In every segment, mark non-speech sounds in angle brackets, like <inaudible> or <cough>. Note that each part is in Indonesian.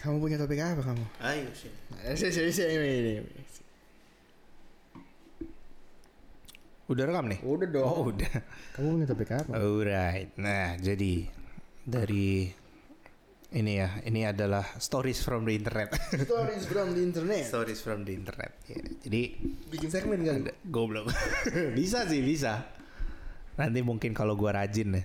Kamu punya topik apa kamu? Ayo sini. Eh, sini, sini, sini, ini. Udah rekam nih? Udah dong. Oh udah. Kamu punya topik apa? Alright. Nah jadi dari ini ya, ini adalah stories from the internet. <laughs> Stories from the internet. stories from the internet. Ya, jadi Bikin segmen kan? goblok. <laughs> bisa sih bisa. Nanti mungkin kalau gua rajin ya.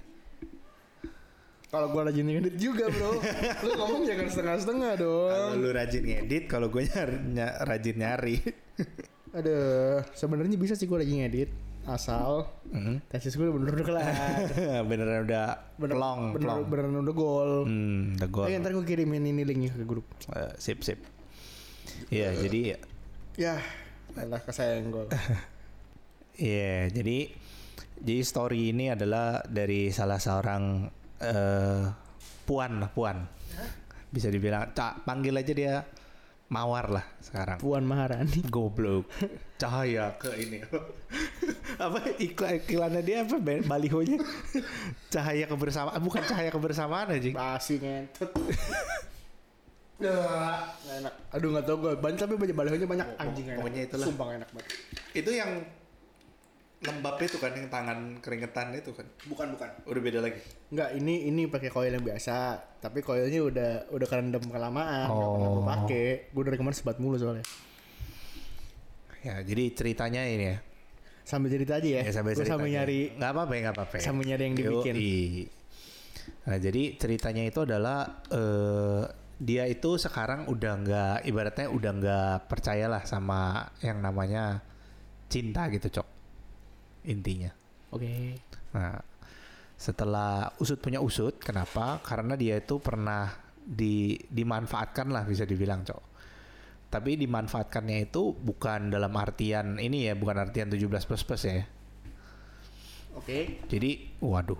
Kalau gua rajin ngedit juga bro Lu ngomong jangan setengah-setengah dong Kalau lu rajin ngedit, kalau gue nyari, ny- rajin nyari. Aduh sebenarnya bisa sih gua rajin ngedit Asal Mhm. Tesis gue bener-bener kelar <laughs> Beneran udah Bener, plong, bener, plong. beneran udah gol Hmm, udah gol. Ayo ntar gue kirimin ini linknya ke grup Eh, sip sip. Iya, jadi Ya Elah kesayang gol <laughs> Iya, jadi jadi story ini adalah dari salah seorang eh puan lah, puan. Bisa dibilang, cak panggil aja dia mawar lah sekarang. Puan Maharani Goblok. Cahaya ke ini. apa iklan iklannya dia apa ba- balihonya? cahaya kebersamaan bukan cahaya kebersamaan aja. Basi ngentot <laughs> Dah, nggak enak. Aduh nggak tau gue. Banyak tapi banyak balihonya banyak anjing enak. pokoknya itulah. Sumpah enak banget. Itu yang lembab itu kan yang tangan keringetan itu kan. Bukan bukan. Udah beda lagi. Enggak, ini ini pakai koil yang biasa, tapi koilnya udah udah kerendam kelamaan. nggak pernah gue Oh. pakai. Gue dari kemarin sebat mulu soalnya. Ya, jadi ceritanya ini ya. Sambil cerita aja ya. Ya Gua cerita. sambil nyari nggak apa-apa ya, nggak apa-apa. sambil nyari yang dibikin. Yoi. Nah jadi ceritanya itu adalah eh dia itu sekarang udah nggak ibaratnya udah nggak percayalah sama yang namanya cinta gitu cok intinya. Oke. Nah setelah usut punya usut kenapa? Karena dia itu pernah di dimanfaatkan lah bisa dibilang cok. Tapi dimanfaatkannya itu bukan dalam artian ini ya, bukan artian 17 plus plus ya. Oke. Jadi, waduh,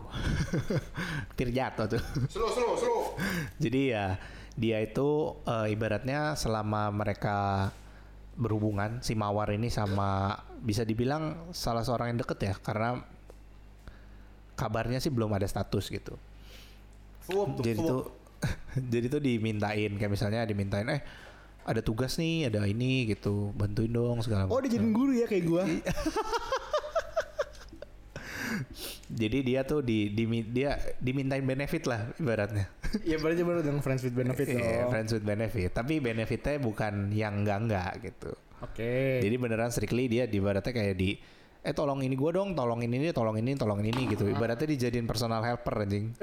<laughs> tir jatuh tuh. Slow slow slow. <laughs> Jadi ya dia itu eh, ibaratnya selama mereka berhubungan si Mawar ini sama bisa dibilang salah seorang yang deket ya karena kabarnya sih belum ada status gitu. Fuap, Jadi tuh <laughs> jadi tuh dimintain kayak misalnya dimintain eh ada tugas nih, ada ini gitu, bantuin dong segala Oh, dia jadi guru ya kayak gua. <laughs> Jadi dia tuh di, di dia dimintain benefit lah ibaratnya. ya berarti baru dengan friends with benefit Iya, friends with benefit. Tapi benefitnya bukan yang enggak-enggak gitu. Oke. Jadi beneran strictly dia di ibaratnya kayak di eh tolong ini gua dong, tolong ini tolong ini, tolong ini gitu. Ibaratnya dijadiin personal helper anjing. <laughs>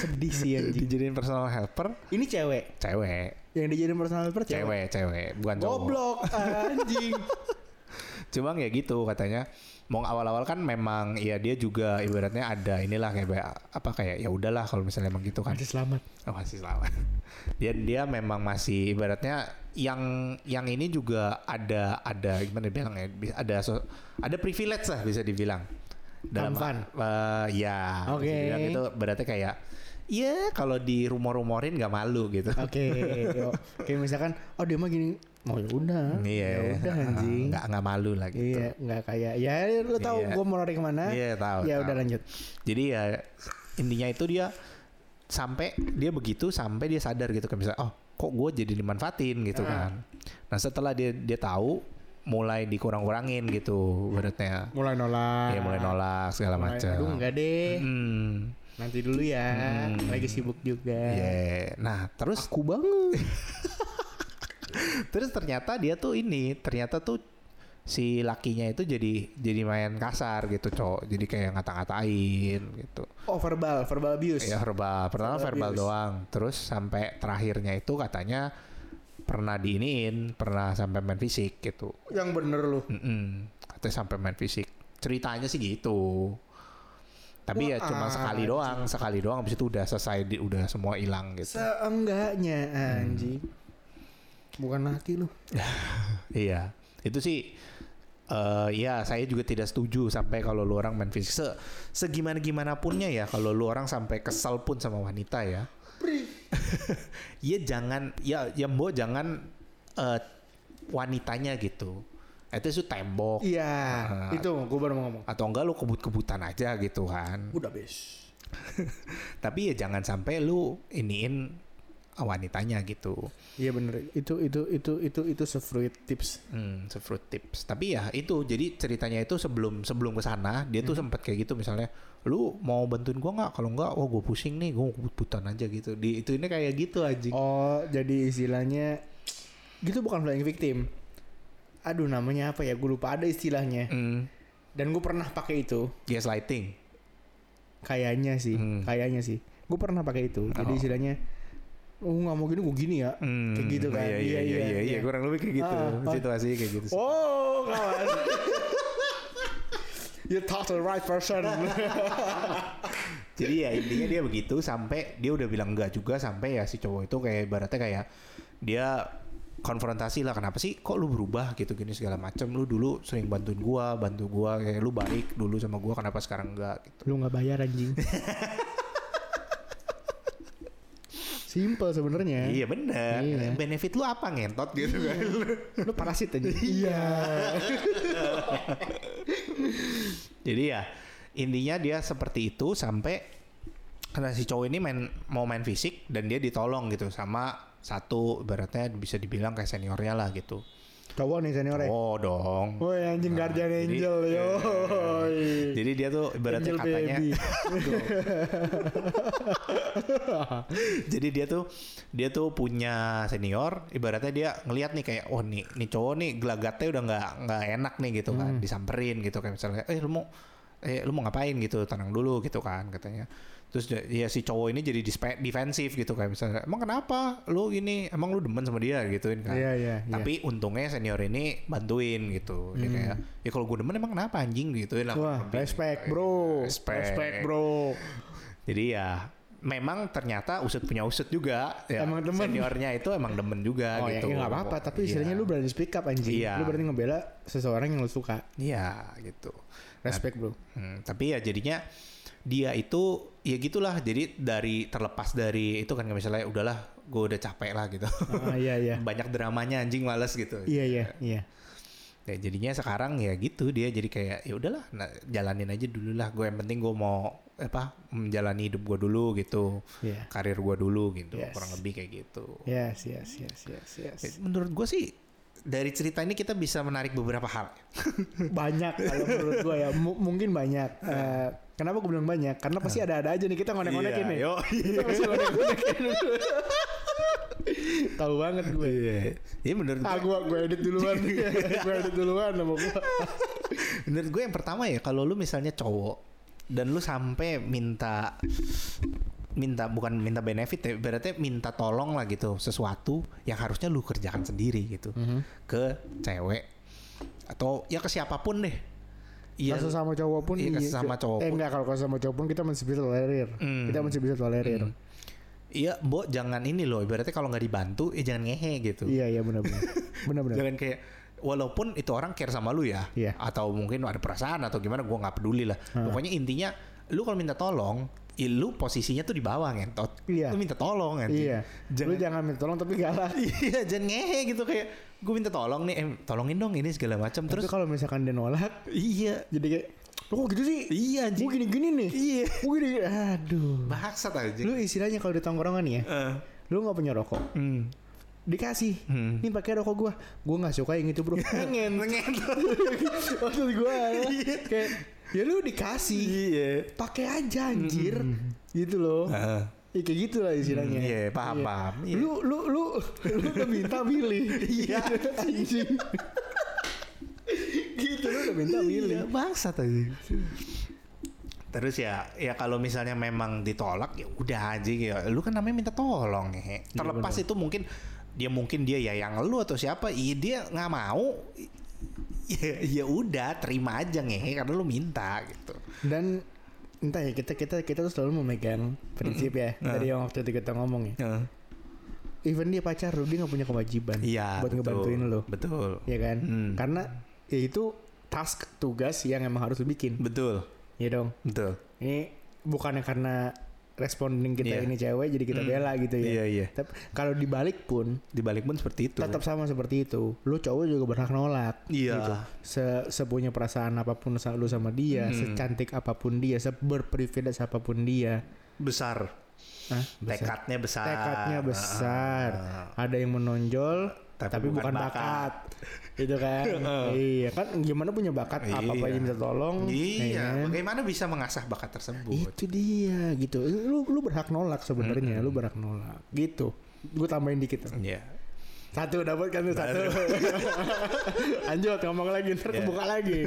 sedih sih anjing. dijadiin personal helper Ini cewek cewek. yang dijadiin personal helper cewek. Cewek, cewek, bukan cowok. Goblok anjing. <laughs> Cuma kayak gitu katanya. Mau awal-awal kan memang ya dia juga ibaratnya ada inilah kayak apa kayak ya udahlah kalau misalnya emang gitu kan. Masih selamat. Oh, masih selamat. <laughs> Dia dia memang masih ibaratnya yang yang ini juga ada ada gimana bilang ya ada so- ada privilege lah bisa dibilang. Tampan. eh, ya. Oke. dibilang itu berarti kayak ya kalau di rumor-rumorin nggak malu gitu. Oke, <laughs> yo. kayak misalkan, oh dia mah gini, mau ya udah, Iya. ya udah anjing. Nggak nggak malu lah gitu. Iya, nggak kayak, ya lu tahu Iya. gue mau lari ke mana? Iya, tahu, Ya tahu. udah lanjut. Jadi ya intinya itu dia sampai dia begitu sampai dia sadar gitu kan bisa oh kok gue jadi dimanfaatin gitu Ah. kan. Nah setelah dia dia tahu mulai dikurang-kurangin gitu beratnya. Mulai nolak. Ya mulai nolak segala macam. Aduh enggak deh, Hmm. Nanti dulu ya. Hmm. Lagi sibuk juga. Iya. Nah terus Aku banget. <laughs> terus ternyata dia tuh ini ternyata tuh si lakinya itu jadi jadi main kasar gitu cowok jadi kayak ngata-ngatain gitu Oh verbal, verbal abuse. Ya verbal. Pertama Verbal verbal abuse. doang. Terus sampai terakhirnya itu katanya pernah diiniin, pernah sampai main fisik gitu. Yang bener lu. Mm-mm. Katanya sampai main fisik. Ceritanya sih gitu. Tapi ya cuma sekali anjing. doang, sekali doang. Habis itu udah selesai, di- udah semua hilang gitu. Seenggaknya anjing. Bukan laki lu. <laughs> Iya, itu sih. eh ya saya juga tidak setuju sampai kalau lu orang main fisik se segimana gimana punnya ya kalau lu orang sampai kesal pun sama wanita ya <laughs> ya jangan ya ya mbok jangan eh, wanitanya gitu itu itu tembok Iya, Ah. itu gue baru mau ngomong. atau enggak lu kebut-kebutan aja gitu kan Udah bes. <laughs> tapi ya jangan sampai lu iniin wanitanya gitu. Iya bener. Itu itu itu itu itu sefruit tips. Hmm, fruit tips. Tapi ya itu jadi ceritanya itu sebelum sebelum ke sana dia tuh sempat kayak gitu misalnya, lu mau bantuin gua nggak? Kalau nggak, oh gue pusing nih, gue put-putan aja gitu. Di itu ini kayak gitu anjing. Oh, jadi istilahnya gitu bukan playing victim. Aduh namanya apa ya? Gue lupa ada istilahnya. Hmm, Dan gue pernah pakai itu. gaslighting. Kayaknya sih, Hmm. kayaknya sih. Gue pernah pakai itu. Jadi Oh. istilahnya, oh nggak mau gini, gue gini ya. Hmm, Kayak gitu kan. Iya iya iya iya, iya. kurang lebih kayak gitu. Ah, ah. Situasi kayak gitu. sih. Oh, kawan. <laughs> you talk to the right person. <laughs> Jadi ya intinya dia begitu sampai dia udah bilang enggak juga sampai ya si cowok itu kayak ibaratnya kayak dia konfrontasi lah kenapa sih kok lu berubah gitu gini segala macam lu dulu sering bantuin gua bantu gua kayak lu baik dulu sama gua kenapa sekarang enggak gitu Lu nggak bayar anjing. <laughs> Simple sebenarnya. iya bener Iya. benefit lu apa ngentot gitu kan Lu parasit aja. <laughs> iya. jadi ya intinya dia seperti itu sampai karena si cowok ini main mau main fisik dan dia ditolong gitu sama satu ibaratnya bisa dibilang kayak seniornya lah gitu. Cowok nih senior oh dong. Woi anjing Nah, guardian jadi- angel <laughs> yo. Jadi dia tuh ibaratnya Angel katanya <laughs> jadi dia tuh dia tuh punya senior ibaratnya dia ngelihat nih kayak oh nih nih cowok nih gelagatnya udah nggak nggak enak nih gitu Hmm. kan disamperin gitu kayak misalnya eh lu mau eh lu mau ngapain? gitu tenang dulu gitu kan katanya terus dia- ya si cowok ini jadi defensif gitu kayak misalnya emang kenapa lu ini emang lu demen sama dia gituin kan Iya iya. iya. tapi untungnya senior ini bantuin gitu dia kayak ya kalau gue demen emang kenapa anjing gituin lah Hmm. Wah, respect bro. Respect. bro. Jadi ya memang ternyata usut punya usut juga. Ya, Emang demen. Seniornya itu emang demen juga Oh ya gitu. ya nggak apa-apa. Tapi Iya. istilahnya lu berani speak up anjing. Iya. Lu berani ngebela seseorang yang lu suka. Iya gitu. Respect bro. Hmm, tapi ya jadinya dia itu ya gitulah. Jadi dari terlepas dari itu kan misalnya udahlah gue udah capek lah gitu. Ah iya iya. <laughs> Banyak dramanya anjing males gitu. Iya iya iya. Ya, jadinya sekarang ya gitu dia jadi kayak ya udahlah nah, jalanin aja dulu lah gue yang penting gue mau apa menjalani hidup gue dulu gitu Iya. karir gue dulu gitu Yes. kurang lebih kayak gitu Yes yes yes yes yes. Menurut gue sih dari cerita ini kita bisa menarik beberapa hal. <laughs> banyak kalau menurut gua ya. M- mungkin banyak. Eh, kenapa gue bilang banyak? Karena pasti ada-ada aja nih kita ngonek-ngonekin nih Iya, yo. kita pasti ngonek-ngonekin tahu banget gue Iya. Iya menurut ah gue, gue gue edit duluan. <laughs> Gue edit duluan sama gue menurut gue yang pertama ya kalau lu misalnya cowok dan lu sampai minta minta bukan minta benefit ya berarti minta tolong lah gitu sesuatu yang harusnya lu kerjakan sendiri gitu ke cewek atau ya ke siapa pun deh Iya, sama cowok pun Iya, iya. sama cowok eh pun. enggak kalau sama cowok pun kita masih bisa tolerir Hmm. kita masih bisa tolerir iya, Mbok jangan ini loh, ibaratnya kalau nggak dibantu, ya jangan ngehe gitu. iya iya benar-benar benar-benar <laughs> Jangan kayak walaupun itu orang care sama lu ya, Iya. atau mungkin ada perasaan atau gimana, gua nggak peduli lah. Pokoknya intinya, lu kalau minta tolong, ya lu posisinya tuh di bawah ngentot. Iya. Lu minta tolong anjing. iya lu Jangan, jangan minta tolong tapi galak <laughs> iya, jangan ngehe gitu kayak gue minta tolong nih, eh, tolongin dong ini segala macam. terus kalau misalkan dia nolak iya, jadi kayak lu kok gitu sih iya gue anjing. gini-gini nih Iya. gue gini aduh Bangsat anjing. lu istilahnya kalau di tongkrongan ya Eh, lu nggak punya rokok hmm. dikasih Hmm. ini pakai rokok gua gua nggak suka yang itu bro <laughs> pengen Ngentot. maksud <laughs> gua kayak ya lu dikasih Iya. pakai aja anjir gitu loh Heeh. ya, kayak gitu lah istilahnya Hmm, iya, paham, Iya. paham. Iya. lu lu lu lu udah minta milih <laughs> Iya. anjing <laughs> gitu lu udah minta milih Iya, bangsat aja. Terus ya, ya kalau misalnya memang ditolak ya udah aja ya. Lu kan namanya minta tolong ya. Terlepas itu mungkin dia mungkin dia ya yang lu atau siapa, iya dia nggak mau. Ya, ya udah terima aja ngehe karena lu minta gitu. dan entah ya kita kita kita tuh selalu memegang prinsip ya dari yang waktu itu kita ngomong ya Heeh. even dia pacar lu dia nggak punya kewajiban Iya, buat betul. ngebantuin lu Betul. ya kan Hmm. karena ya itu task tugas yang emang harus lu bikin Betul. ya dong Betul. ini bukannya karena responding kita Iya. ini cewek jadi kita Hmm. bela gitu ya Iya, iya. tapi kalau dibalik pun Di balik pun seperti itu. tetap sama seperti itu lu cowok juga berhak nolak Iya. gitu. se sepunya perasaan apa pun lu sama dia Hmm. secantik apa pun dia seberprivilege apa pun dia besar. Hah? Besar. tekadnya besar Tekadnya besar. Ah. Ada yang menonjol Tapi tapi, bukan bukan, bakat. bakat. <laughs> Itu kan. iya kan gimana punya bakat apa apa Iya. aja minta tolong. ya iya kan? bagaimana bisa mengasah bakat tersebut Itu dia gitu. Lu lu berhak nolak sebenarnya, lu berhak nolak. Gitu. Gue tambahin dikit. Iya. Satu dapat kan satu. <laughs> Lanjut ngomong lagi ntar Iya. kebuka lagi.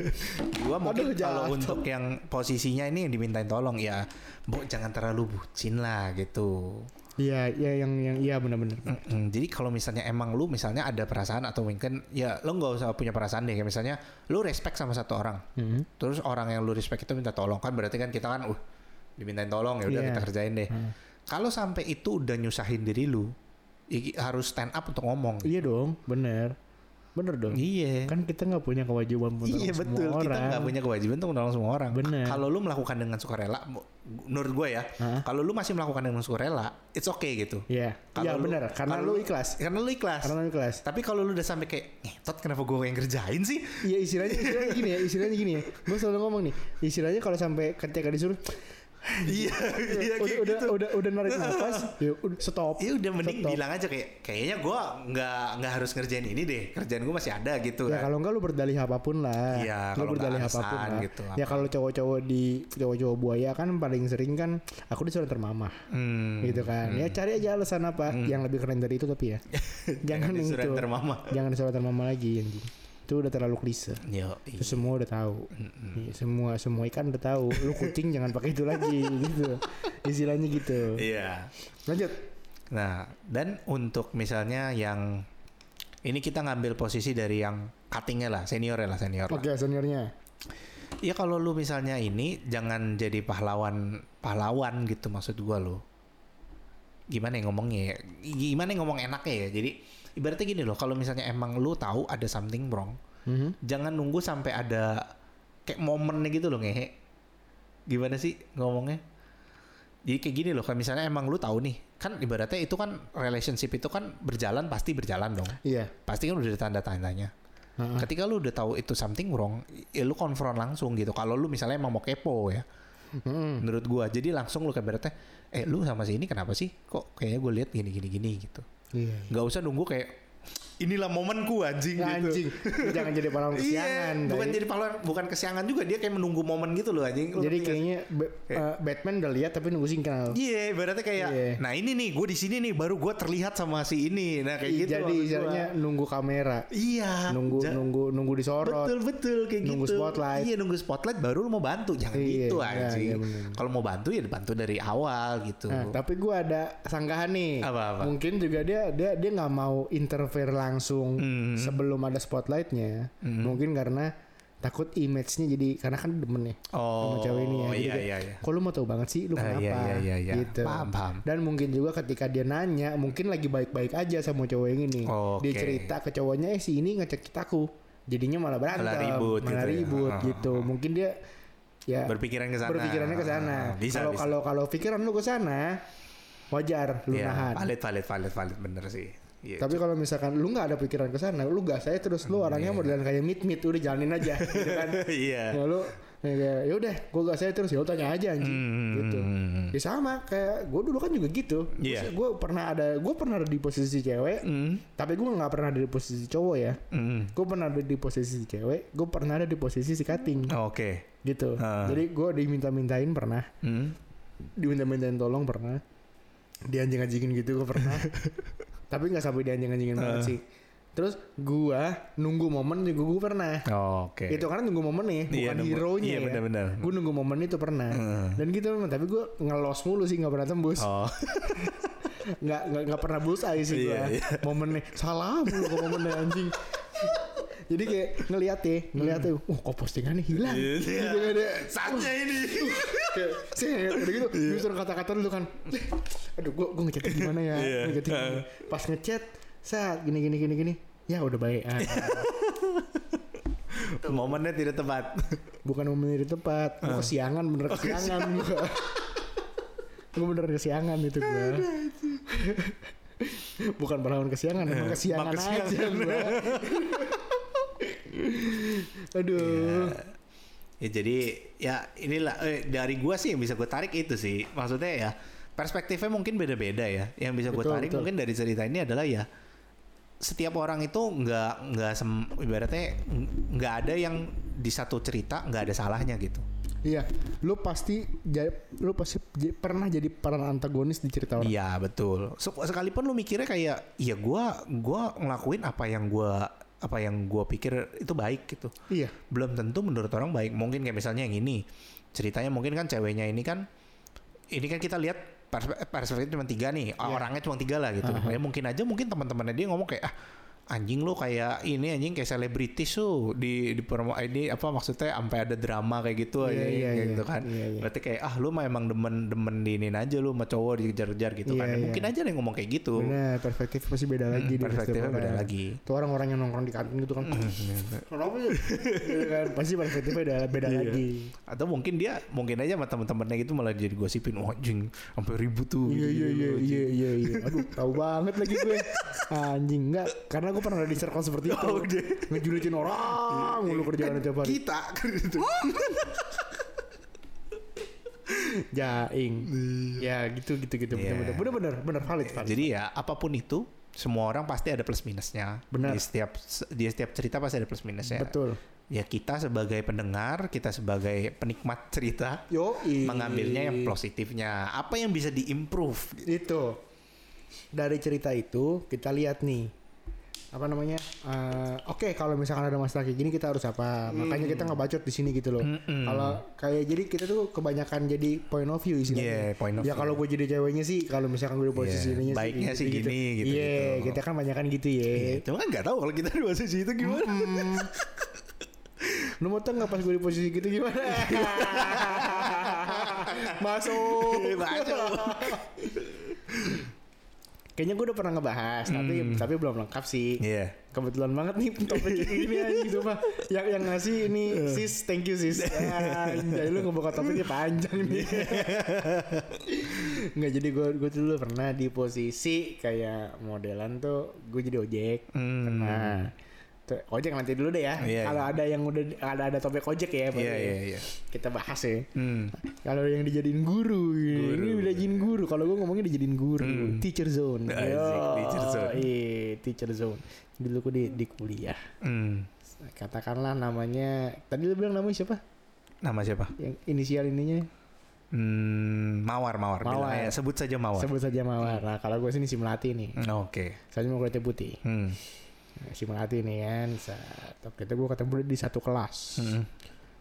Gua mungkin Aduh, kalau untuk yang posisinya ini yang dimintain tolong ya, bu jangan terlalu bucin lah gitu. Iya, iya yang yang iya benar-benar. Mm-mm. Jadi kalau misalnya emang lu misalnya ada perasaan atau mungkin ya lu nggak usah punya perasaan deh kayak misalnya lu respect sama satu orang, Hmm. terus orang yang lu respect itu minta tolong kan berarti kan kita kan uh dimintain tolong ya udah Iya. kita kerjain deh. Hmm. Kalau sampai itu udah nyusahin diri lu, harus stand up untuk ngomong. Iya dong, bener. Bener dong. Iya. Kan kita nggak punya kewajiban menolong Iya semua betul, kita orang. nggak punya kewajiban untuk menolong semua orang. Bener. Kalau lu melakukan dengan sukarela, menurut gue ya, kalau lu masih melakukan dengan sukarela, it's okay gitu. Iya, Kalau iya bener. Karena lu ikhlas. Karena lu ikhlas. Karena lu ikhlas. Tapi kalau lu udah sampai kayak, ngetot kenapa gue yang kerjain sih? Iya istilahnya, istilahnya gini ya, istilahnya gini ya. Gue selalu ngomong nih, istilahnya kalau sampai ketika disuruh, iya, iya udah, kayak udah, gitu. udah, udah narik nafas, <laughs> ya udah stop. Ya udah mending Stop. bilang aja kayak kayaknya gue nggak nggak harus ngerjain ini deh kerjaan gue masih ada gitu Ya kan. kalau enggak lu berdalih apa pun lah. Iya, lu kalau berdalih apa pun lah. gitu, Ya kalau cowok-cowok di cowok-cowok buaya kan paling sering kan aku disuruh termamah. Hmm. Gitu kan. Ya cari aja alasan apa yang lebih keren dari itu tapi ya. Jangan yang disuruh. Jangan disuruh termamah lagi anjing. Itu udah terlalu klise. Yo, Itu semua udah tahu. Iya, semua semua ikan udah tahu. Lu kucing jangan pakai itu lagi <laughs> gitu. Istilahnya gitu. Iya. Lanjut. Nah, dan untuk misalnya yang ini kita ngambil posisi dari yang cuttingnya lah, senior lah, senior lah. Oke, seniornya. Ya kalau lu misalnya ini jangan jadi pahlawan pahlawan gitu maksud gua lo. Gimana ya ngomongnya ya? Gimana ya ngomong enaknya ya? Jadi ibaratnya gini loh, kalau misalnya emang lu tahu ada something wrong, Mhm. jangan nunggu sampai ada kayak momennya gitu loh ngehe. Gimana sih ngomongnya? Jadi kayak gini loh, kayak misalnya emang lu tahu nih, kan ibaratnya itu kan relationship itu kan berjalan pasti berjalan dong. Iya. Pasti kan udah ada tanda tandanya. Heeh. Ketika lu udah tahu itu something wrong, ya lu konfront langsung gitu. Kalau lu misalnya emang mau kepo ya, Mhm. menurut gua. Jadi langsung lu kayak berarti, eh lu sama si ini kenapa sih? Kok kayaknya gue lihat gini gini gini gitu. Iya. Nggak usah nunggu kayak inilah momenku anjing gitu. Anjing, <laughs> jangan jadi pahlawan kesiangan. Iya, bukan jadi pahlawan, bukan kesiangan juga dia kayak menunggu momen gitu loh anjing. Lu Jadi kayaknya eh, Batman udah lihat tapi nunggu signal. Iya, berarti kayak, Iya. nah ini nih, gue di sini nih, baru gue terlihat sama si ini, nah kayak gitu. Jadi istilahnya nunggu kamera, iya, nunggu Ja- nunggu nunggu disorot. Betul betul kayak Nunggu gitu. spotlight. Iya nunggu spotlight baru lu mau bantu. Jangan Iya, gitu iya, anjing. iya, bener. Kalau mau bantu ya dibantu dari awal gitu. Nah, tapi gua ada sanggahan nih. Apa-apa? Mungkin juga dia dia dia nggak mau interfere langsung Hmm. sebelum ada spotlightnya. Mungkin karena takut image-nya jadi karena kan demen ya Oh, sama cewek ini ya. Jadi iya kayak, iya iya. Kok lu mau tahu banget sih lu Ah, kenapa? iya, iya, iya, iya. Gitu. Paham, paham. Dan mungkin juga ketika dia nanya, mungkin lagi baik-baik aja sama cowok yang ini. Oke. Dia cerita ke cowoknya, eh si ini ngecek aku. Jadinya malah berantem, Malah ribut malah gitu ya. ribut Ah, gitu. Mungkin dia ya Berpikiran ke sana. berpikirannya ke sana. Ah, Kalau kalau kalau pikiran lu ke sana, wajar lu Iya, nahan. valid valid valid valid bener sih. Iya. Tapi kalau misalkan lu nggak ada pikiran ke sana, lu gas saya terus lu orangnya modelan kayak mit mit udah jalanin aja, <laughs> gitu kan? Iya. ya lu ya udah, gue gas saya terus ya lu tanya aja anjing, Hmm. gitu. Ya sama kayak gue dulu kan juga gitu. Iya. Gue pernah ada, gue pernah ada di posisi cewek, Hmm. tapi gue nggak pernah ada di posisi cowok ya. Hmm. Gue pernah ada di posisi cewek, gue pernah ada di posisi si cutting, Oke. gitu. Ah. Jadi gue diminta-mintain pernah, Hmm. diminta-mintain tolong pernah, dianjing-anjingin gitu gue pernah. <laughs> tapi nggak sampai dianjing-anjingin banget sih. Terus gua nunggu momen juga gue pernah. Oke. Itu karena nunggu momen nih, Iya, bukan nunggu- hero-nya iya, ya. benar-benar. Gue nunggu momen itu pernah. Heeh. Dan gitu memang, tapi gue ngelos mulu sih nggak pernah tembus. Oh. <laughs> Nggak nggak nggak pernah bullseye sih gue. Iya, iya. Momennya salah mulu ke momennya anjing. Jadi kayak ngeliat ya, ngeliat tuh, wah kok postingannya hilang. Iya. Gitu kan ya. Saatnya ini. Kayak saya udah gitu nyusun kata-kata dulu kan. Aduh gua gua ngechat gimana ya? Iya. Ngechatnya gimana. pas ngechat saat gini gini gini gini ya udah baik. Ah, Momennya tidak tepat. bukan momen itu tepat gua kesiangan bener kesiangan gua. Gua bener kesiangan itu gua. Bukan pahlawan kesiangan emang kesiangan Emang kesiangan. aja gua. <laughs> Aduh Ya jadi ya inilah eh, dari gua sih yang bisa gue tarik itu sih. Maksudnya ya perspektifnya mungkin beda-beda ya. Yang bisa gue tarik betul. mungkin dari cerita ini adalah ya setiap orang itu nggak nggak sem- ibaratnya nggak ada yang di satu cerita nggak ada salahnya gitu. Iya, lu pasti lu pasti pernah jadi peran antagonis di cerita orang. Iya betul. Se- Sekalipun lu mikirnya kayak, ya gua gua ngelakuin apa yang gua apa yang gua pikir itu baik gitu. Iya. Belum tentu menurut orang baik. Mungkin kayak misalnya yang ini ceritanya mungkin kan ceweknya ini kan ini kan kita lihat perspe- perspektif cuma tiga nih Iya. orangnya cuma tiga lah gitu. Ya mungkin aja mungkin teman-temannya dia ngomong kayak ah anjing lu kayak ini anjing kayak selebritis tuh di di promo ini apa maksudnya sampai ada drama kayak gitu Iya, aja iya, kayak iya. gitu kan. Iya, iya. Berarti kayak ah lu mah emang demen-demen diinin aja lu sama cowok dikejar-kejar gitu Iya, kan. iya. Mungkin aja ada yang ngomong kayak gitu. Benar, perspektif pasti beda lagi Hmm, di perspektifnya setiap beda orang. lagi. Tuh orang-orang yang nongkrong di kantin gitu kan. Kenapa ya? Gitu kan, pasti perspektifnya beda beda Iya. lagi. Atau mungkin dia mungkin aja sama temen-temennya gitu malah jadi gosipin oh, anjing sampai ribut tuh. Iya iya iya gitu. iya iya iya. Aduh, tahu banget lagi gue. Anjing enggak, karena gue pernah ada di circle seperti itu. <laughs> Oh. Ngejulitin orang mulu kerjaan tiap hari. Kita <laughs> gitu. Jaing. Ya gitu gitu gitu Iya. bener bener bener bener valid valid. Jadi ya apa pun itu semua orang pasti ada plus minusnya. Benar. Di setiap di setiap cerita pasti ada plus minusnya. Betul. Ya kita sebagai pendengar, kita sebagai penikmat cerita Yo mengambilnya yang positifnya. Apa yang bisa diimprove? itu dari cerita itu kita lihat nih apa namanya eh, oke kalau misalkan ada masalah kayak gini kita harus apa makanya kita ngebacot di sini gitu loh Mm-mm. kalau kayak jadi kita tuh kebanyakan jadi point of view istilahnya Yeah, point of ya kalau gue jadi ceweknya sih kalau misalkan gue di posisi Yeah, ininya baiknya sih gini, gitu, iya gitu. kita kan banyak kan gitu ya Iya, Cuma nggak tahu kalau kita di posisi itu gimana. Hmm. Lu mau tau nggak pas gue di posisi gitu gimana? <laughs> Masuk. Masuk. Kayaknya gue udah pernah ngebahas, tapi tapi belum lengkap sih. Iya. Kebetulan banget nih topik ini aja <laughs> gitu mah. Yang yang ngasih ini sis, thank you sis. <laughs> Anjay lu ngebuka topiknya panjang nih. <laughs> Nggak jadi gue gue dulu pernah di posisi kayak modelan tuh gue jadi ojek. Hmm. Pernah. Ojek nanti dulu deh ya. Iya, Kalau iya. ada yang udah ada ada topik ojek ya, baru Iya ya. iya iya. Kita bahas ya. Hmm. Kalau yang dijadiin guru, Guru. ini dijadiin guru. Kalau gue ngomongnya dijadiin guru, Hmm. teacher zone. Yo, teacher zone. Iya, teacher zone. Dulu gue di, di kuliah. Hmm. Katakanlah namanya, tadi lu bilang namanya siapa? Nama siapa? Yang inisial ininya Hmm, mawar, mawar. Mawar. Bilang aja, sebut saja mawar. sebut saja Mawar. Nah, kalau gue sini si Melati nih. Hmm, Oke. Saya mau kulitnya putih. Hmm. Si Melati nih kan. Saat kita gue ketemu di satu kelas. Hmm.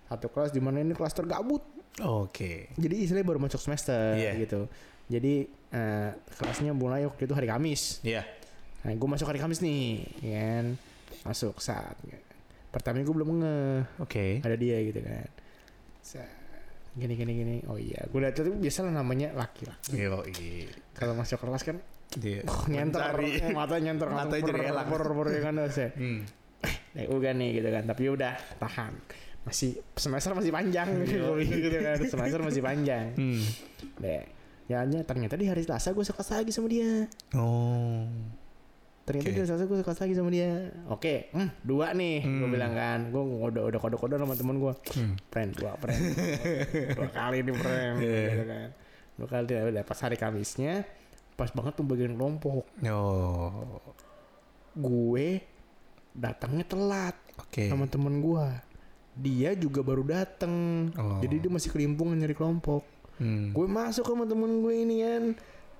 Satu kelas di mana ini kelas tergabut. Oke. Jadi istilahnya baru masuk semester Iya. gitu. Jadi eh, kelasnya mulai waktu itu hari Kamis. Iya. Nah, gue masuk hari Kamis nih, ya kan? Masuk saat pertama gue belum nge Oke. ada dia gitu kan. Saat, gini gini gini. Oh iya, gue lihat itu biasalah namanya laki-laki. Yo, Kalau masuk kelas kan Dia. oh, <laughs> oh, mata nyenter, Matanya jadi. Por, por, ya kan saya. Hmm. Eh, udah nih gitu kan. Tapi udah tahan. Masih semester masih panjang gitu, <laughs> gitu kan. Semester masih panjang. Hmm. Deh. Ya, ya, ternyata di hari Selasa gue suka lagi sama dia. Oh. Ternyata Oke. di Selasa gue suka lagi sama dia. Oke, hmm, dua nih. Gue Hmm. bilang kan, gue udah udah kode-kode sama temen gue. Hmm. Friend, dua friend. <laughs> dua kali nih friend. Iya. Gitu kan. Dua kali dia udah pas hari Kamisnya, pas banget tuh bagian kelompok. Oh. Gue datangnya telat Oke. sama temen gue. Dia juga baru dateng. Oh. Jadi dia masih kelimpungan nyari kelompok. Hmm. Gue masuk sama temen gue ini kan.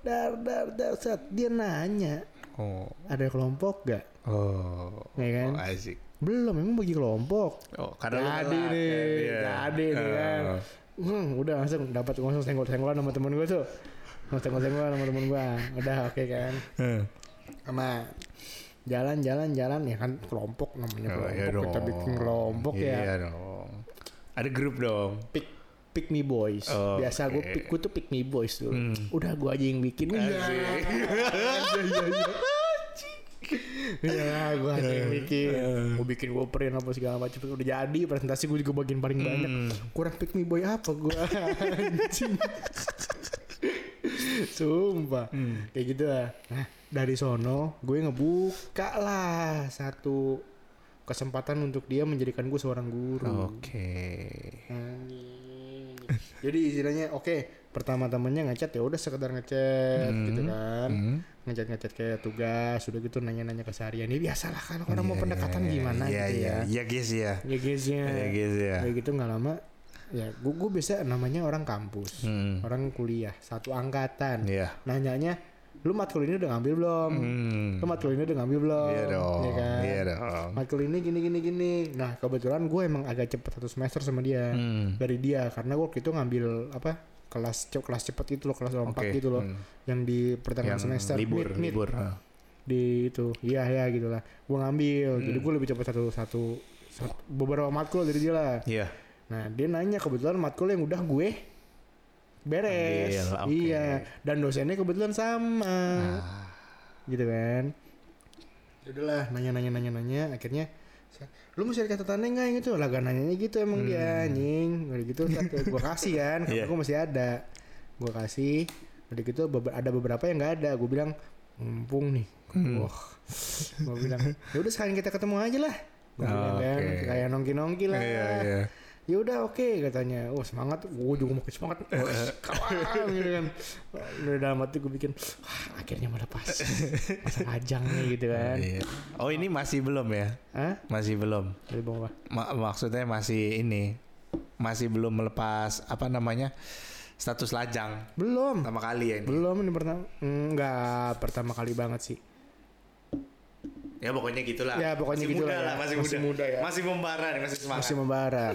Dar, dar, dar, set. Dia nanya, Oh. ada kelompok gak? Oh. Ya kan? Oh, asik. Belum, emang bagi kelompok. Oh, karena Jadi telat, nih? Iya. jadi nih kan. Oh. Hmm, udah langsung dapat langsung senggol-senggolan sama temen gue tuh. Langsung senggol-senggolan sama temen gue. Udah oke kan. Hmm. Sama jalan jalan jalan ya kan kelompok namanya Oh, kelompok iya dong. kita bikin kelompok ya Iya dong. Ada grup dong. pick pick me boys Oh, biasa gue oke. pick gue tuh pick me boys tuh Hmm. udah gue aja yang bikin iya Asik. iya iya iya gue aja yang bikin gue bikin gue print apa segala macam udah jadi presentasi gue juga bagian paling banyak Hmm. kurang pick me boy apa gue <laughs> anjing <laughs> sumpah Hmm. kayak gitu lah nah dari sono gue ngebuka lah satu kesempatan untuk dia menjadikan gue seorang guru Oke. Anjing. jadi istilahnya oke pertama temennya ngechat ya udah sekedar ngechat Hmm. gitu kan Hmm. ngechat ngechat kayak tugas udah gitu nanya-nanya keseharian ini biasalah kan orang mau Iya, pendekatan iya, gimana iya, gitu iya. ya Iya guys ya. ya guys ya Iya guys ya. kayak gitu nggak lama ya gue gue biasa namanya orang kampus Hmm. orang kuliah satu angkatan Iya. nanyanya lu matkul ini udah ngambil belum Hmm. lu matkul ini udah ngambil belum Iya dong. Ya kan? Iya dong. matkul ini gini gini gini nah kebetulan gue emang agak cepet satu semester sama dia Hmm. dari dia karena gue waktu itu ngambil apa kelas cep kelas cepet gitu loh kelas lompat Oke. gitu loh Hmm. yang di pertengahan Yang semester libur, mid, mid. libur. Di itu iya ya gitulah gue ngambil jadi Hmm. gue lebih cepet satu satu satu- beberapa matkul dari dia lah Iya. Nah dia nanya kebetulan matkul yang udah gue beres. Ambil, oke. iya dan dosennya kebetulan sama. Ah. gitu kan? Ya udahlah nanya nanya nanya nanya. Akhirnya lu masih ada catatannya nggak? Yang itu lah gak nanyanya gitu emang dia anjing. Udah gitu gue kasih kan. Karena <laughs> Hmm. Iya. gue masih ada. Gue kasih. Udah gitu ada beberapa yang nggak ada. Gue bilang mumpung nih. Hmm. wah. Gue bilang ya udah sekalian kita ketemu aja lah. Gue Oh, bilang kan oke. kayak nongki nongki lah. Iya, iya. Ya udah oke katanya. Oh semangat. Gue juga makin semangat. Oh, kawan gitu kan. Udah dalam hati gue bikin. Wah akhirnya melepas masa ajang nih gitu kan. Iya. Oh ini masih belum ya? Hah? Masih belum. bawah Ma- maksudnya masih ini masih belum melepas apa namanya status lajang? Belum. Pertama kali ya ini. belum ini pertama enggak pertama kali banget sih Ya pokoknya gitulah. Ya, pokoknya masih gitulah muda ya. lah, masih, Masih muda. muda ya. Masih membara nih, masih semangat. masih membara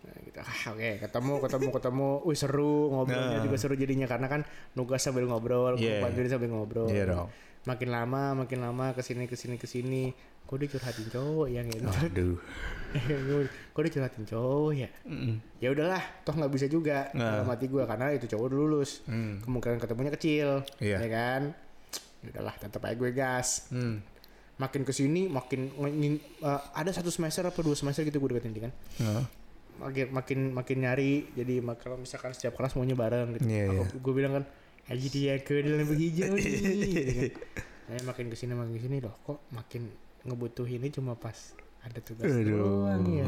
Nah, gitu. Ah, oke ketemu ketemu ketemu wih seru ngobrolnya Nah. juga seru jadinya karena kan nugas sambil ngobrol bantuin sambil ngobrol Iya dong. makin lama makin lama ke sini ke sini ke sini gue udah curhatin cowok yang gitu Aduh. gue udah curhatin cowok ya <laughs> ya udahlah toh nggak bisa juga Nah. dalam hati gue karena itu cowok udah lulus Hmm. kemungkinan ketemunya kecil Iya. ya kan ya udahlah tetap aja gue gas Hmm. Makin ke sini makin ngin- eh, ada satu semester apa dua semester gitu gue deketin dia kan. Nah. makin makin makin nyari jadi kalau misalkan setiap kelas maunya bareng gitu. Iya, Aku- gue bilang kan aja dia ke dalam hijau nih gitu kan. Nah, <laughs> makin ke sini makin ke sini loh kok makin ngebutuhinnya cuma pas ada tugas doang ya.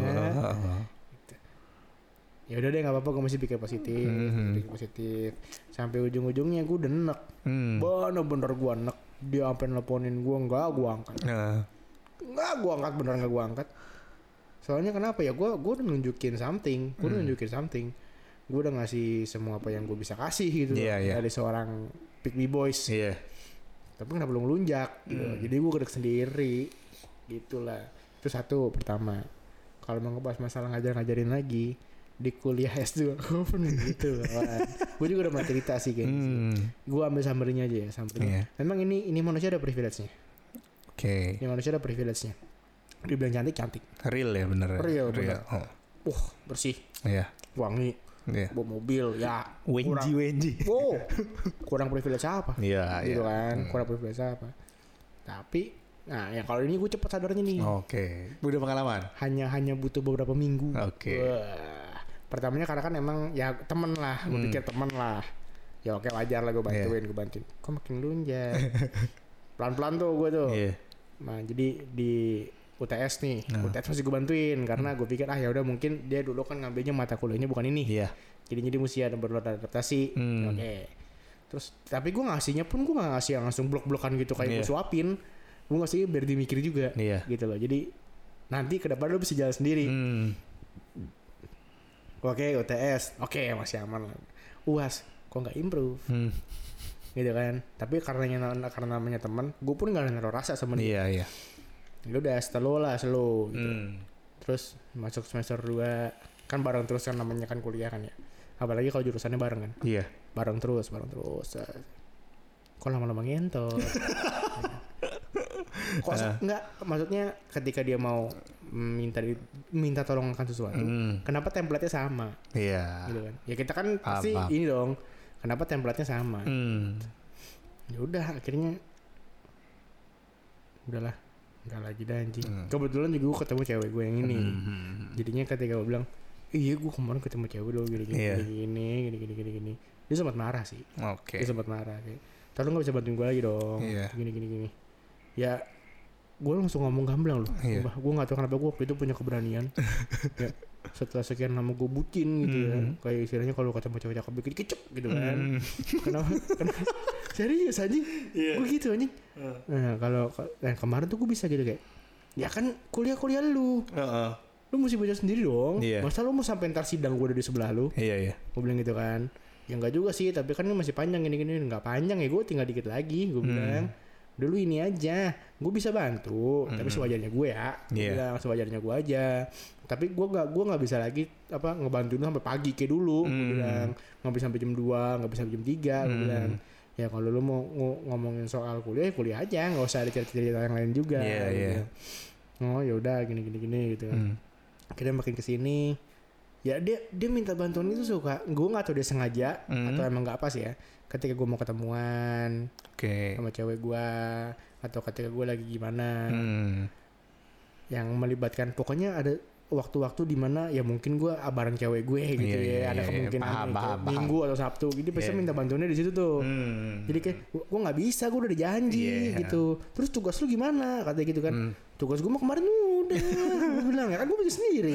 Ya udah deh nggak apa-apa gue masih pikir positif Mhm. pikir positif. Sampai ujung-ujungnya gue udah enek Hmm. bener-bener gue enek dia sampai nelponin gue nggak gue angkat Nah. nggak gue angkat bener nggak gue angkat soalnya kenapa ya gue gue udah nunjukin something gue udah Hmm. nunjukin something gue udah ngasih semua apa yang gue bisa kasih gitu Iya, iya. dari seorang pick me boys Iya. tapi kenapa belum melunjak gitu. Hmm. jadi gue gedek sendiri gitulah itu satu pertama kalau mau ngebahas masalah ngajar-ngajarin lagi di kuliah S2 gue pun gitu gue juga udah cerita sih kayak gitu. Hmm. gue ambil summary-nya aja ya summary Iya. memang ini ini manusia ada privilege-nya Oke. ini manusia ada privilege-nya dibilang cantik cantik Real ya bener. ya? Real, bener. Oh. wah bersih Iya. wangi Iya. bawa mobil ya Wenji kurang Wenji. wow kurang privilege apa Iya, gitu iya. kan Hmm. kurang privilege apa tapi nah ya kalau ini gue cepet sadarnya nih Oke. Udah pengalaman. hanya hanya butuh beberapa minggu Oke. Wah. Pertamanya karena kan emang ya temen lah gue Hmm. pikir temen lah ya oke wajar lah gue bantuin gue bantuin kok makin lunjak <laughs> pelan pelan tuh gue tuh Iya. nah jadi di UTS nih Nah. UTS masih gue bantuin karena gue pikir ah ya udah mungkin dia dulu kan ngambilnya mata kuliahnya bukan ini Iya. jadinya dia mesti ada beradaptasi Hmm. oke terus tapi gue ngasihnya pun gue gak ngasih yang langsung blok-blokan gitu kayak Iya. gue suapin gue ngasih biar dia mikir juga Iya. gitu loh jadi nanti ke depan lo bisa jalan sendiri Hmm. Oke UTS oke masih aman uas kok nggak improve Hmm. gitu kan tapi karena karena namanya teman gue pun gak naruh rasa sama dia Iya, iya. ya udah slow lah slow gitu. Hmm. terus masuk semester 2 kan bareng terus kan namanya kan kuliah kan ya apalagi kalau jurusannya bareng kan Iya. bareng terus bareng terus Eh, kok lama-lama ngentot <laughs> kok Ah. enggak maksudnya ketika dia mau minta di, minta tolong akan sesuatu Hmm. kenapa template-nya sama Iya. gitu kan ya kita kan pasti paham. ini dong kenapa template-nya sama Hmm. ya udah akhirnya udahlah enggak lagi dah anjing Hmm. kebetulan juga gue ketemu cewek gue yang ini Hmm. jadinya ketika gue bilang iya gue kemarin ketemu cewek dulu gini gini Iya. gini gini gini gini gini dia sempat marah sih Oke. dia sempat marah kayak tapi lu nggak bisa bantuin gue lagi dong Iya. gini gini gini ya gue langsung ngomong gamblang loh Iya. gue nggak tahu kenapa gue waktu itu punya keberanian <laughs> ya setelah sekian lama gue bucin gitu ya Hmm. kayak istilahnya kalau ketemu cewek cakep bikin kecep gitu kan Hmm. kenapa kenapa <laughs> serius anjing Iya. gue gitu anjing nah kalau nah, kemarin tuh gue bisa gitu kayak ya kan kuliah kuliah lu Heeh. lu mesti baca sendiri dong Iya. masa lu mau sampai ntar sidang gue ada di sebelah lu Iya iya. gue bilang gitu kan ya enggak juga sih tapi kan ini masih panjang gini gini nggak panjang ya gue tinggal dikit lagi gue Hmm. bilang dulu ini aja gue bisa bantu tapi sewajarnya gue ya gue Iya. bilang sewajarnya gue aja tapi gue nggak gue nggak bisa lagi apa ngebantu lu sampai pagi kayak dulu gue Hmm. bilang nggak bisa sampai jam 2 nggak bisa sampai jam 3 gue Hmm. bilang ya kalau lu mau ngo- ngomongin soal kuliah ya kuliah aja nggak usah ada cerita-cerita yang lain juga Iya, iya. bilang. oh ya udah gini gini gini gitu kan Hmm. akhirnya makin ke sini ya dia dia minta bantuan itu suka gue nggak tahu dia sengaja Hmm. atau emang nggak pas ya ketika gue mau ketemuan Oke. sama cewek gue atau ketika gue lagi gimana Hmm. yang melibatkan pokoknya ada waktu-waktu di mana ya mungkin gue bareng cewek gue gitu Iya, ya iya, ada iya, kemungkinan paham, nih, paham, paham. minggu atau sabtu gitu biasanya Iya. minta bantuannya di situ tuh Hmm. jadi kayak gue nggak bisa gue udah ada janji Iya. gitu terus tugas lu gimana katanya gitu kan Hmm. tugas gue mah kemarin udah gue bilang ya kan gue bikin sendiri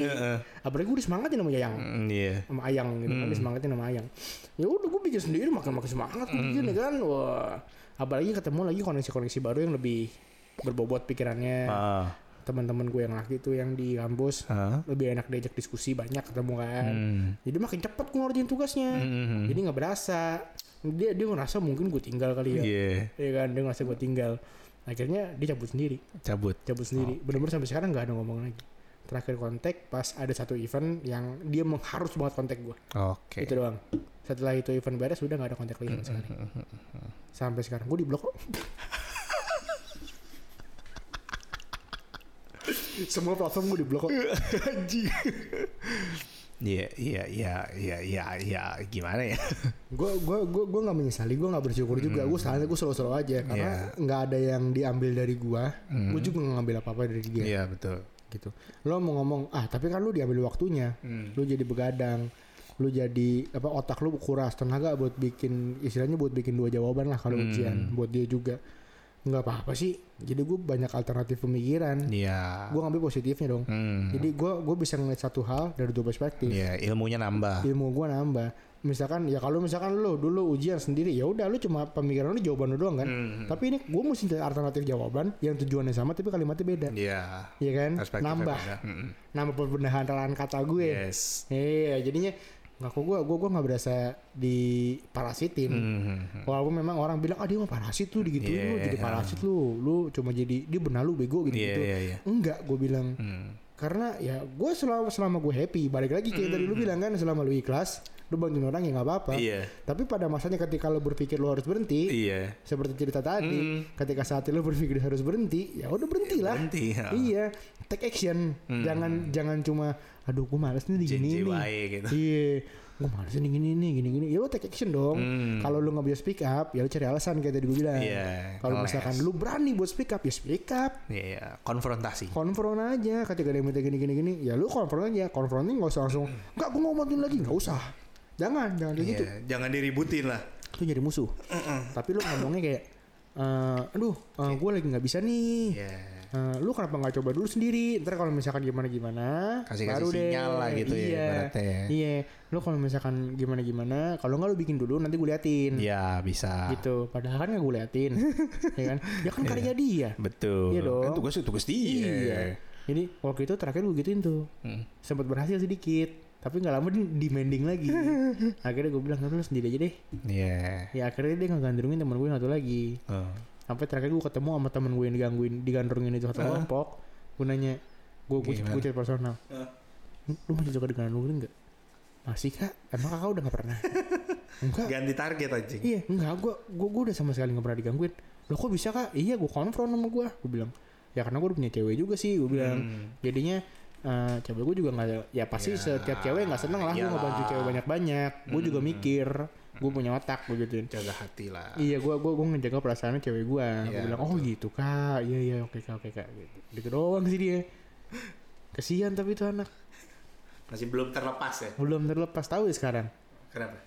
apalagi gue disemangatin sama Yayang Hmm, Iya. sama Ayang gitu kan Hmm. disemangatin sama Ayang ya udah gue bikin sendiri makin makin semangat gue bikin ya kan wah apalagi ketemu lagi koneksi-koneksi baru yang lebih berbobot pikirannya Ah. Teman-teman gue yang laki itu yang di kampus Ah. lebih enak diajak diskusi banyak ketemu kan. Hmm. jadi makin cepet gue ngerjain tugasnya. Hmm. jadi nggak berasa. Dia dia ngerasa mungkin gue tinggal kali ya. Iya. ya kan dia ngerasa gue tinggal. Akhirnya dia cabut sendiri. Cabut. cabut sendiri. Bener-bener sampai sekarang nggak ada ngomong lagi. Terakhir kontak pas ada satu event yang dia mengharus banget kontak gue Oke. itu doang. Setelah itu event beres udah nggak ada kontak lagi sama sekali. Sampai sekarang gue di blok kok <laughs> semua platform gue di blok kok <laughs> Anjing. Iya, iya, iya, iya, iya, iya, gimana ya? gue gue gue gue nggak menyesali gue nggak bersyukur juga gue selalu gue selalu selalu aja karena Iya. nggak ada yang diambil dari gue Hmm. gue juga nggak ngambil apa apa dari dia Iya, betul. gitu lo mau ngomong ah tapi kan lu diambil waktunya Hmm. lu jadi begadang lu jadi apa otak lu kuras tenaga buat bikin istilahnya buat bikin dua jawaban lah kalau Hmm. ujian buat dia juga nggak apa-apa sih jadi gue banyak alternatif pemikiran Iya. gue ngambil positifnya dong Hmm. jadi gue gue bisa ngeliat satu hal dari dua perspektif Iya, ilmunya nambah. ilmu gue nambah misalkan ya kalau misalkan lu dulu ujian sendiri ya udah lu cuma pemikiran lu jawaban lu doang kan Hmm. tapi ini gue mesti cari alternatif jawaban yang tujuannya sama tapi kalimatnya beda Iya. ya kan nambah beda. Hmm. nambah pembenahan kata gue Yes. Iya, jadinya nggak kok gue gue gue nggak berasa diparasitin. Hmm. Walaupun memang orang bilang ah dia mah parasit tuh digituin lu Iya. jadi parasit lu, lu cuma jadi dia benalu bego gitu Iya, gitu. iya, iya. Enggak, gue bilang Hmm. karena ya gue selama selama gue happy balik lagi kayak tadi lu bilang kan selama lu ikhlas lu bantuin orang ya nggak apa-apa. Hmm. Iya. Tapi pada masanya ketika lu berpikir lu harus berhenti, Iya. seperti cerita tadi, Hmm. ketika saat lu berpikir harus berhenti, ya udah berhentilah. Berhenti. ya. Iya, take action. Hmm. Jangan jangan cuma aduh gue males nih digini nih. Gitu. Iya, gue males nih gini nih gini gini. Ya lo take action dong. Hmm. Kalau lu nggak bisa speak up, ya lu cari alasan kayak tadi gue bilang. Iya, Kalau misalkan lu berani buat speak up, ya speak up. Iya, konfrontasi. Konfront aja ketika dia minta gini gini gini, ya lu konfront aja. Konfronting nggak usah langsung, nggak gue ngomongin lagi, nggak usah. Jangan, jangan kayak gitu. Iya, jangan diributin lah. Itu jadi musuh. Tapi lu ngomongnya kayak, eh, aduh, gue lagi nggak bisa nih. Iya. Eh, lu kenapa nggak coba dulu sendiri? Ntar kalau misalkan gimana gimana, Kasih-kasih sinyal lah gitu ya, iya, ibaratnya ya. Iya, lu kalau misalkan gimana gimana, kalau nggak lu bikin dulu, nanti gue liatin. Iya, bisa. Gitu. Padahal kan nggak gue liatin, <laughs> ya kan? Ya kan karya dia. Betul. Iya dong. Kan tugas tugas dia. Iya. Jadi waktu itu terakhir gue gituin tuh, Hmm. sempat berhasil sedikit, tapi nggak lama di- demanding lagi. <laughs> akhirnya gue bilang, lu sendiri aja deh. Iya. Ya akhirnya dia ngegandrungin teman gue yang satu lagi. Sampai terakhir gue ketemu sama temen gue yang digangguin digandrungin itu satu Hah? kelompok. Gue nanya gue gue gue chat personal. Hah? lu masih suka digandrungin nggak? Masih kak. Emang kakak udah nggak pernah? <laughs> Enggak. Ganti target anjing. iya enggak gue gue gue udah sama sekali nggak pernah digangguin. Lo kok bisa kak? Iya gue konfront sama gue gue bilang ya karena gue udah punya cewek juga sih gue bilang. Hmm. jadinya eh, cewek gue juga nggak ya pasti Ya, setiap cewek nggak seneng lah gue ngebantu cewek banyak banyak gue juga Hmm. mikir gue punya otak gue gituin Jaga hati lah. Iya, gua gua gua ngejaga perasaannya cewek gua. Gua Iya, bilang, "Oh, gitu, Kak. Iya, iya, oke, Kak, oke, Kak." Gitu. Gitu doang sih dia. <laughs> Kesian tapi itu anak Masih belum terlepas ya. belum terlepas tahu ya sekarang. Kenapa?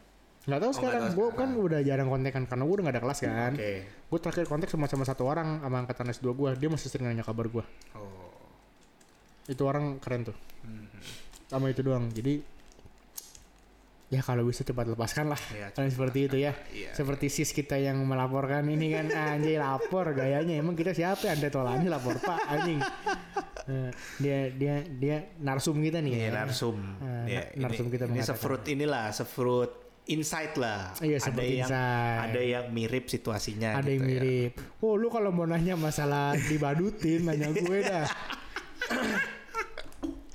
Nggak tahu Oh, sekarang. sekarang. kan udah jarang kontekan karena gua udah gak ada kelas kan. Oke. Gua terakhir kontak sama sama satu orang sama angkatan S2 gua. Dia masih sering nanya kabar gua. Oh. Itu orang keren tuh. Hmm. sama itu doang jadi ya kalau bisa cepat lepaskan lah Iya, Kalian seperti itu ya Iya. seperti sis kita yang melaporkan ini kan anjay lapor gayanya emang kita siapa ya Andre Tolani lapor pak anjing Eh, dia dia dia narsum kita nih Iya, ya narsum. Eh, Ya, na- narsum ini, kita ini mengatakan. sefruit inilah, sefruit insight lah. Iya, ada yang insight. ada yang mirip situasinya ada gitu yang ya. mirip oh lu kalau mau nanya masalah dibadutin nanya gue dah <laughs>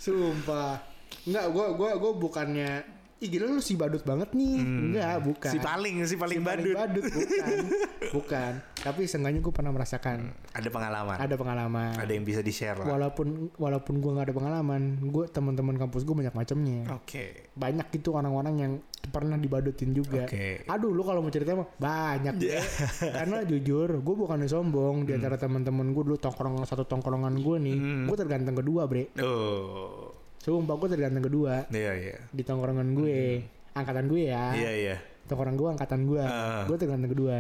sumpah. Enggak, gue gua gua bukannya Ih gila lu si badut banget nih Enggak, bukan Hmm. Si paling, si paling Si badut. Bukan <laughs> Bukan Tapi seenggaknya gue pernah merasakan Ada pengalaman. Ada pengalaman Ada yang bisa di-share lah. Walaupun walaupun gue nggak ada pengalaman Gue teman-teman kampus gue banyak macamnya Oke. Banyak gitu orang-orang yang pernah dibadutin juga Oke. Aduh lu kalau mau cerita mah banyak deh. Karena jujur gue bukan sombong Di antara teman-teman gue dulu tongkrong satu tongkrongan gue nih Gue terganteng kedua bre Oh. Sumpah gue terganteng kedua Iya, iya. Di tongkrongan gue Angkatan gue ya Iya, iya. Tongkrongan gue angkatan gue Ah. Gue terganteng kedua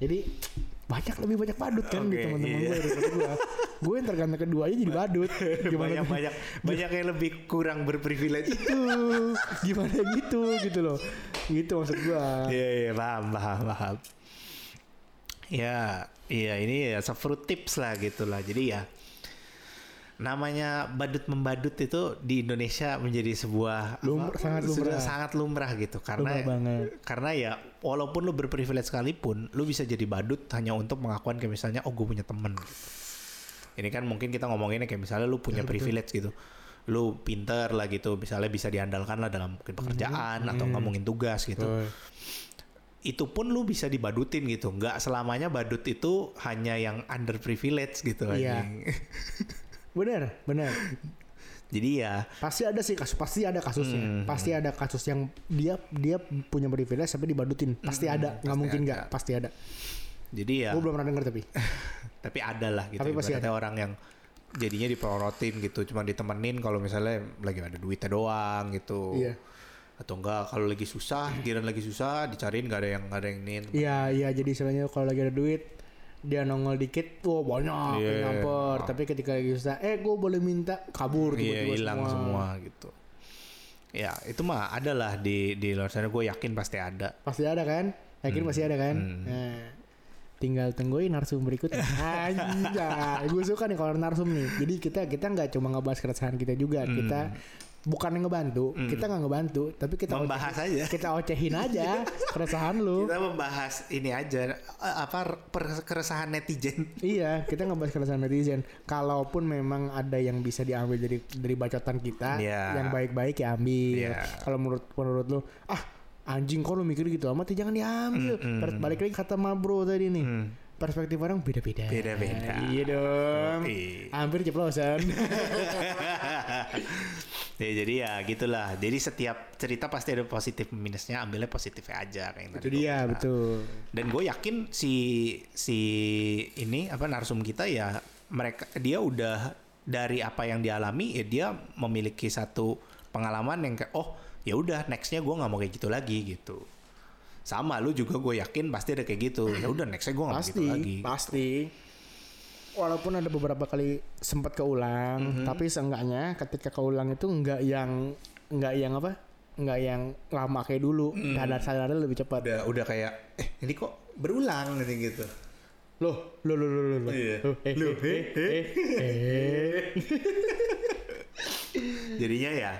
Jadi banyak lebih banyak badut kan di Oke, teman-teman iya. gue gue Gue yang terganteng kedua aja jadi badut <laughs> Gimana banyak banyak banyak yang lebih kurang berprivilege. gitu Gimana gitu gitu loh Gitu maksud gue Iya, iya, paham, paham, paham. Ya, iya ini ya sefruit tips lah gitu lah. Jadi ya namanya badut membadut itu di Indonesia menjadi sebuah apa, Lumrah, sangat sudah lumrah. sangat lumrah gitu. Karena Lumrah banget. karena ya walaupun lu berprivilege sekalipun lu bisa jadi badut hanya untuk mengakuan kayak misalnya oh gue punya temen. Ini kan mungkin kita ngomonginnya kayak misalnya lu punya privilege gitu. Lu pinter lah gitu misalnya bisa diandalkan lah dalam mungkin pekerjaan atau ngomongin tugas gitu. Betul. itu pun lu bisa dibadutin gitu. Nggak selamanya badut itu hanya yang under privilege gitu Iya. <laughs> Bener, bener. jadi ya Pasti ada sih kasus, pasti ada kasusnya. Hmm. Pasti ada kasus yang dia dia punya privilege tapi dibadutin. Pasti ada, nggak Hmm, pasti mungkin ada. nggak, pasti ada. jadi ya Gue belum pernah denger tapi. <laughs> tapi ada lah gitu Tapi pasti Ibaratnya orang yang jadinya diprorotin gitu cuma ditemenin kalau misalnya lagi ada duitnya doang gitu Iya. atau enggak kalau lagi susah kira lagi susah dicariin nggak ada yang nggak ada yang nin Iya, iya. Jadi istilahnya kalau lagi ada duit dia nongol dikit, wah banyak Iya. yang nyamper. Tapi ketika lagi susah, eh gue boleh minta kabur iya tiba-tiba hilang semua. gitu ya itu mah ada lah di di luar sana gue yakin pasti ada Pasti ada kan? Yakin pasti ada kan? Hmm. Nah, tinggal tungguin narsum berikutnya. <laughs> Anjay, gue suka nih kalau narsum nih. Jadi kita kita nggak cuma ngebahas keresahan kita juga, Hmm. kita bukan ngebantu, kita nggak ngebantu, tapi kita membahas ocehin- aja kita ocehin aja <laughs> keresahan lu. kita membahas ini aja eh, apa per- keresahan netizen Iya, kita ngebahas keresahan netizen. Kalaupun memang ada yang bisa diambil dari dari bacotan kita, Iya. yang baik-baik ya ambil. Iya. Kalau menurut menurut lu, ah anjing kok lu mikir gitu amat ya jangan diambil. Mm-mm. Per- Balik lagi kata Mabro tadi nih. Hmm. Perspektif orang beda-beda. Beda-beda. Iya dong. Hampir ceplosan. <laughs> <laughs> ya jadi ya gitulah. Jadi setiap cerita pasti ada positif minusnya ambilnya positifnya aja kayak Itu dia, betul. dan gue yakin si si ini apa narsum kita ya mereka dia udah dari apa yang dialami ya dia memiliki satu pengalaman yang kayak oh ya udah nextnya gue nggak mau kayak gitu lagi gitu. Sama lu juga gue yakin pasti ada kayak gitu. Ya udah nextnya gue nggak mau gitu lagi pasti. Walaupun ada beberapa kali sempat keulang, Mhm. tapi seenggaknya ketika keulang itu enggak yang enggak yang apa? Enggak yang lama kayak dulu. Sadar sadarnya lebih cepat. udah udah kayak eh ini kok berulang gitu gitu Loh, loh, loh, loh, loh, loh. Iya. Loh, eh, eh, eh, <laughs> jadinya ya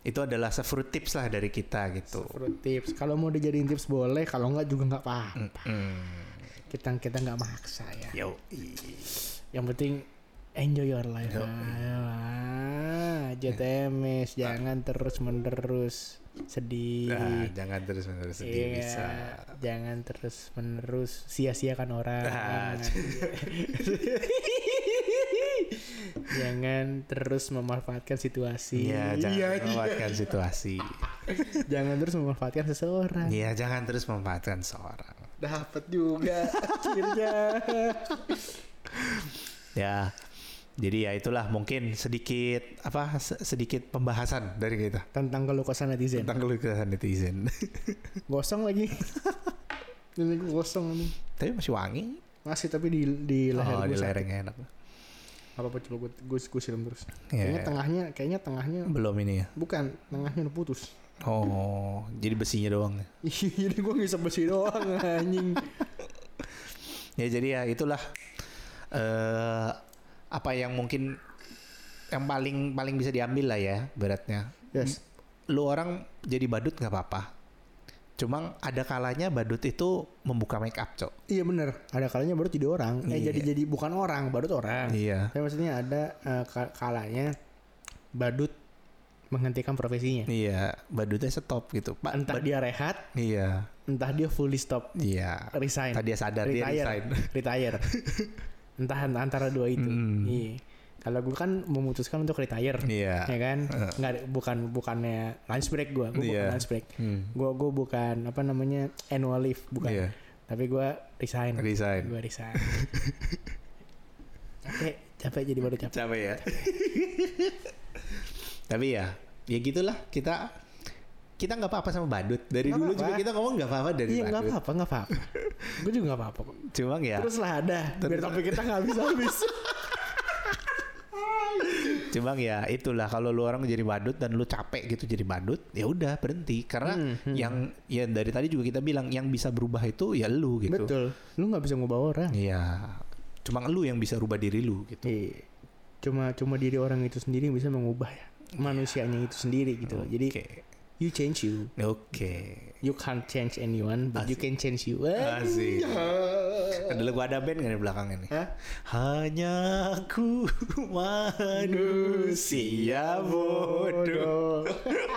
itu adalah sefruit tips lah dari kita gitu Fruit tips. Kalau mau dijadiin tips boleh, kalau enggak juga enggak apa-apa. Hmm. Kita kita enggak maksa ya. yo Yang penting enjoy your life. Ah, JTMS jangan terus menerus sedih. Nah, jangan terus menerus sedih Iya, bisa. jangan terus menerus sia-siakan orang. Ah, <laughs> jangan terus memanfaatkan situasi. Iya, jangan Iya, memanfaatkan situasi. jangan terus memanfaatkan seseorang. Iya, jangan terus memanfaatkan seorang. Dapat juga akhirnya. <laughs> Ya. Jadi ya itulah mungkin sedikit apa se- sedikit pembahasan dari kita Tentang keluh kesah netizen. tentang keluhan netizen. <laughs> Gosong lagi. Ini gosong nih. Tapi masih wangi. Masih tapi di di leher oh, gue di lerengnya enak. Gak apa-apa coba gue gue gue siram terus. Iya, Kayaknya iya. tengahnya kayaknya tengahnya Belum ini ya. bukan tengahnya udah putus. Oh, jadi besinya doang ya. <laughs> Jadi gue ngisap besi doang anjing. Ya jadi ya itulah eh apa yang mungkin yang paling paling bisa diambil lah ya beratnya. Yes. Lu orang jadi badut nggak apa-apa. Cuma ada kalanya badut itu membuka make up, Cok. Iya bener. Ada kalanya baru jadi orang. Eh Iya. jadi jadi bukan orang, badut orang. Iya. Tapi maksudnya ada eh, ka- kalanya badut menghentikan profesinya. Iya, badutnya stop gitu. Pak, Entah dia rehat, Iya. entah dia fully stop, Iya. resign, Tadi dia sadar dia retire, resign. <laughs> retire. entah antara dua itu. Mm. Iya. Kalau gue kan memutuskan untuk retire, Iya. ya kan? Heeh. Nggak bukan bukannya lunch break gue, gue Iya. bukan lunch break. Hmm. Gue gue bukan apa namanya annual leave, bukan. Iya. Tapi gue resign. Resign. Gue resign. <laughs> capek, capek jadi baru capek. Capek ya. <laughs> Tapi ya, ya gitulah kita kita nggak apa-apa sama badut. Dari Nggak dulu apa-apa. juga kita ngomong nggak apa-apa dari Iya nggak badut. apa-apa, nggak apa-apa. <laughs> gue juga nggak apa-apa kok. Cuma ya, Terus lah ada, biar topik kita nggak habis-habis. <laughs> cuma ya itulah kalau lu orang jadi badut dan lu capek gitu jadi badut, ya udah berhenti. Karena Hmm, hmm. yang ya dari tadi juga kita bilang yang bisa berubah itu ya lu gitu. Betul. Lu nggak bisa ngubah orang. Iya. Cuma lu yang bisa rubah diri lu gitu. Iya. Cuma cuma diri orang itu sendiri yang bisa mengubah ya manusianya itu sendiri gitu. loh. Jadi you change you. Oke. You can't change anyone, but you can change you. Asik. Ya. Ada lagu ada band nggak di belakang ini? Hah? Hanya aku <laughs> manusia bodoh.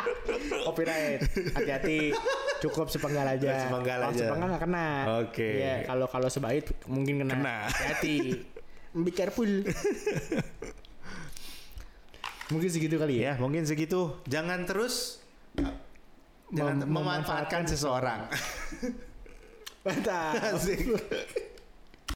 <laughs> Copyright. Hati-hati. Cukup sepenggal aja. Sepenggal aja. sepenggal nggak kena. Oke. Iya, kalau kalau sebait mungkin kena. Kena. Hati-hati. Be careful. <laughs> mungkin segitu kali ya. Ya mungkin segitu. Jangan terus jangan Mem- memanfaatkan seseorang. <laughs> Mantap. <laughs>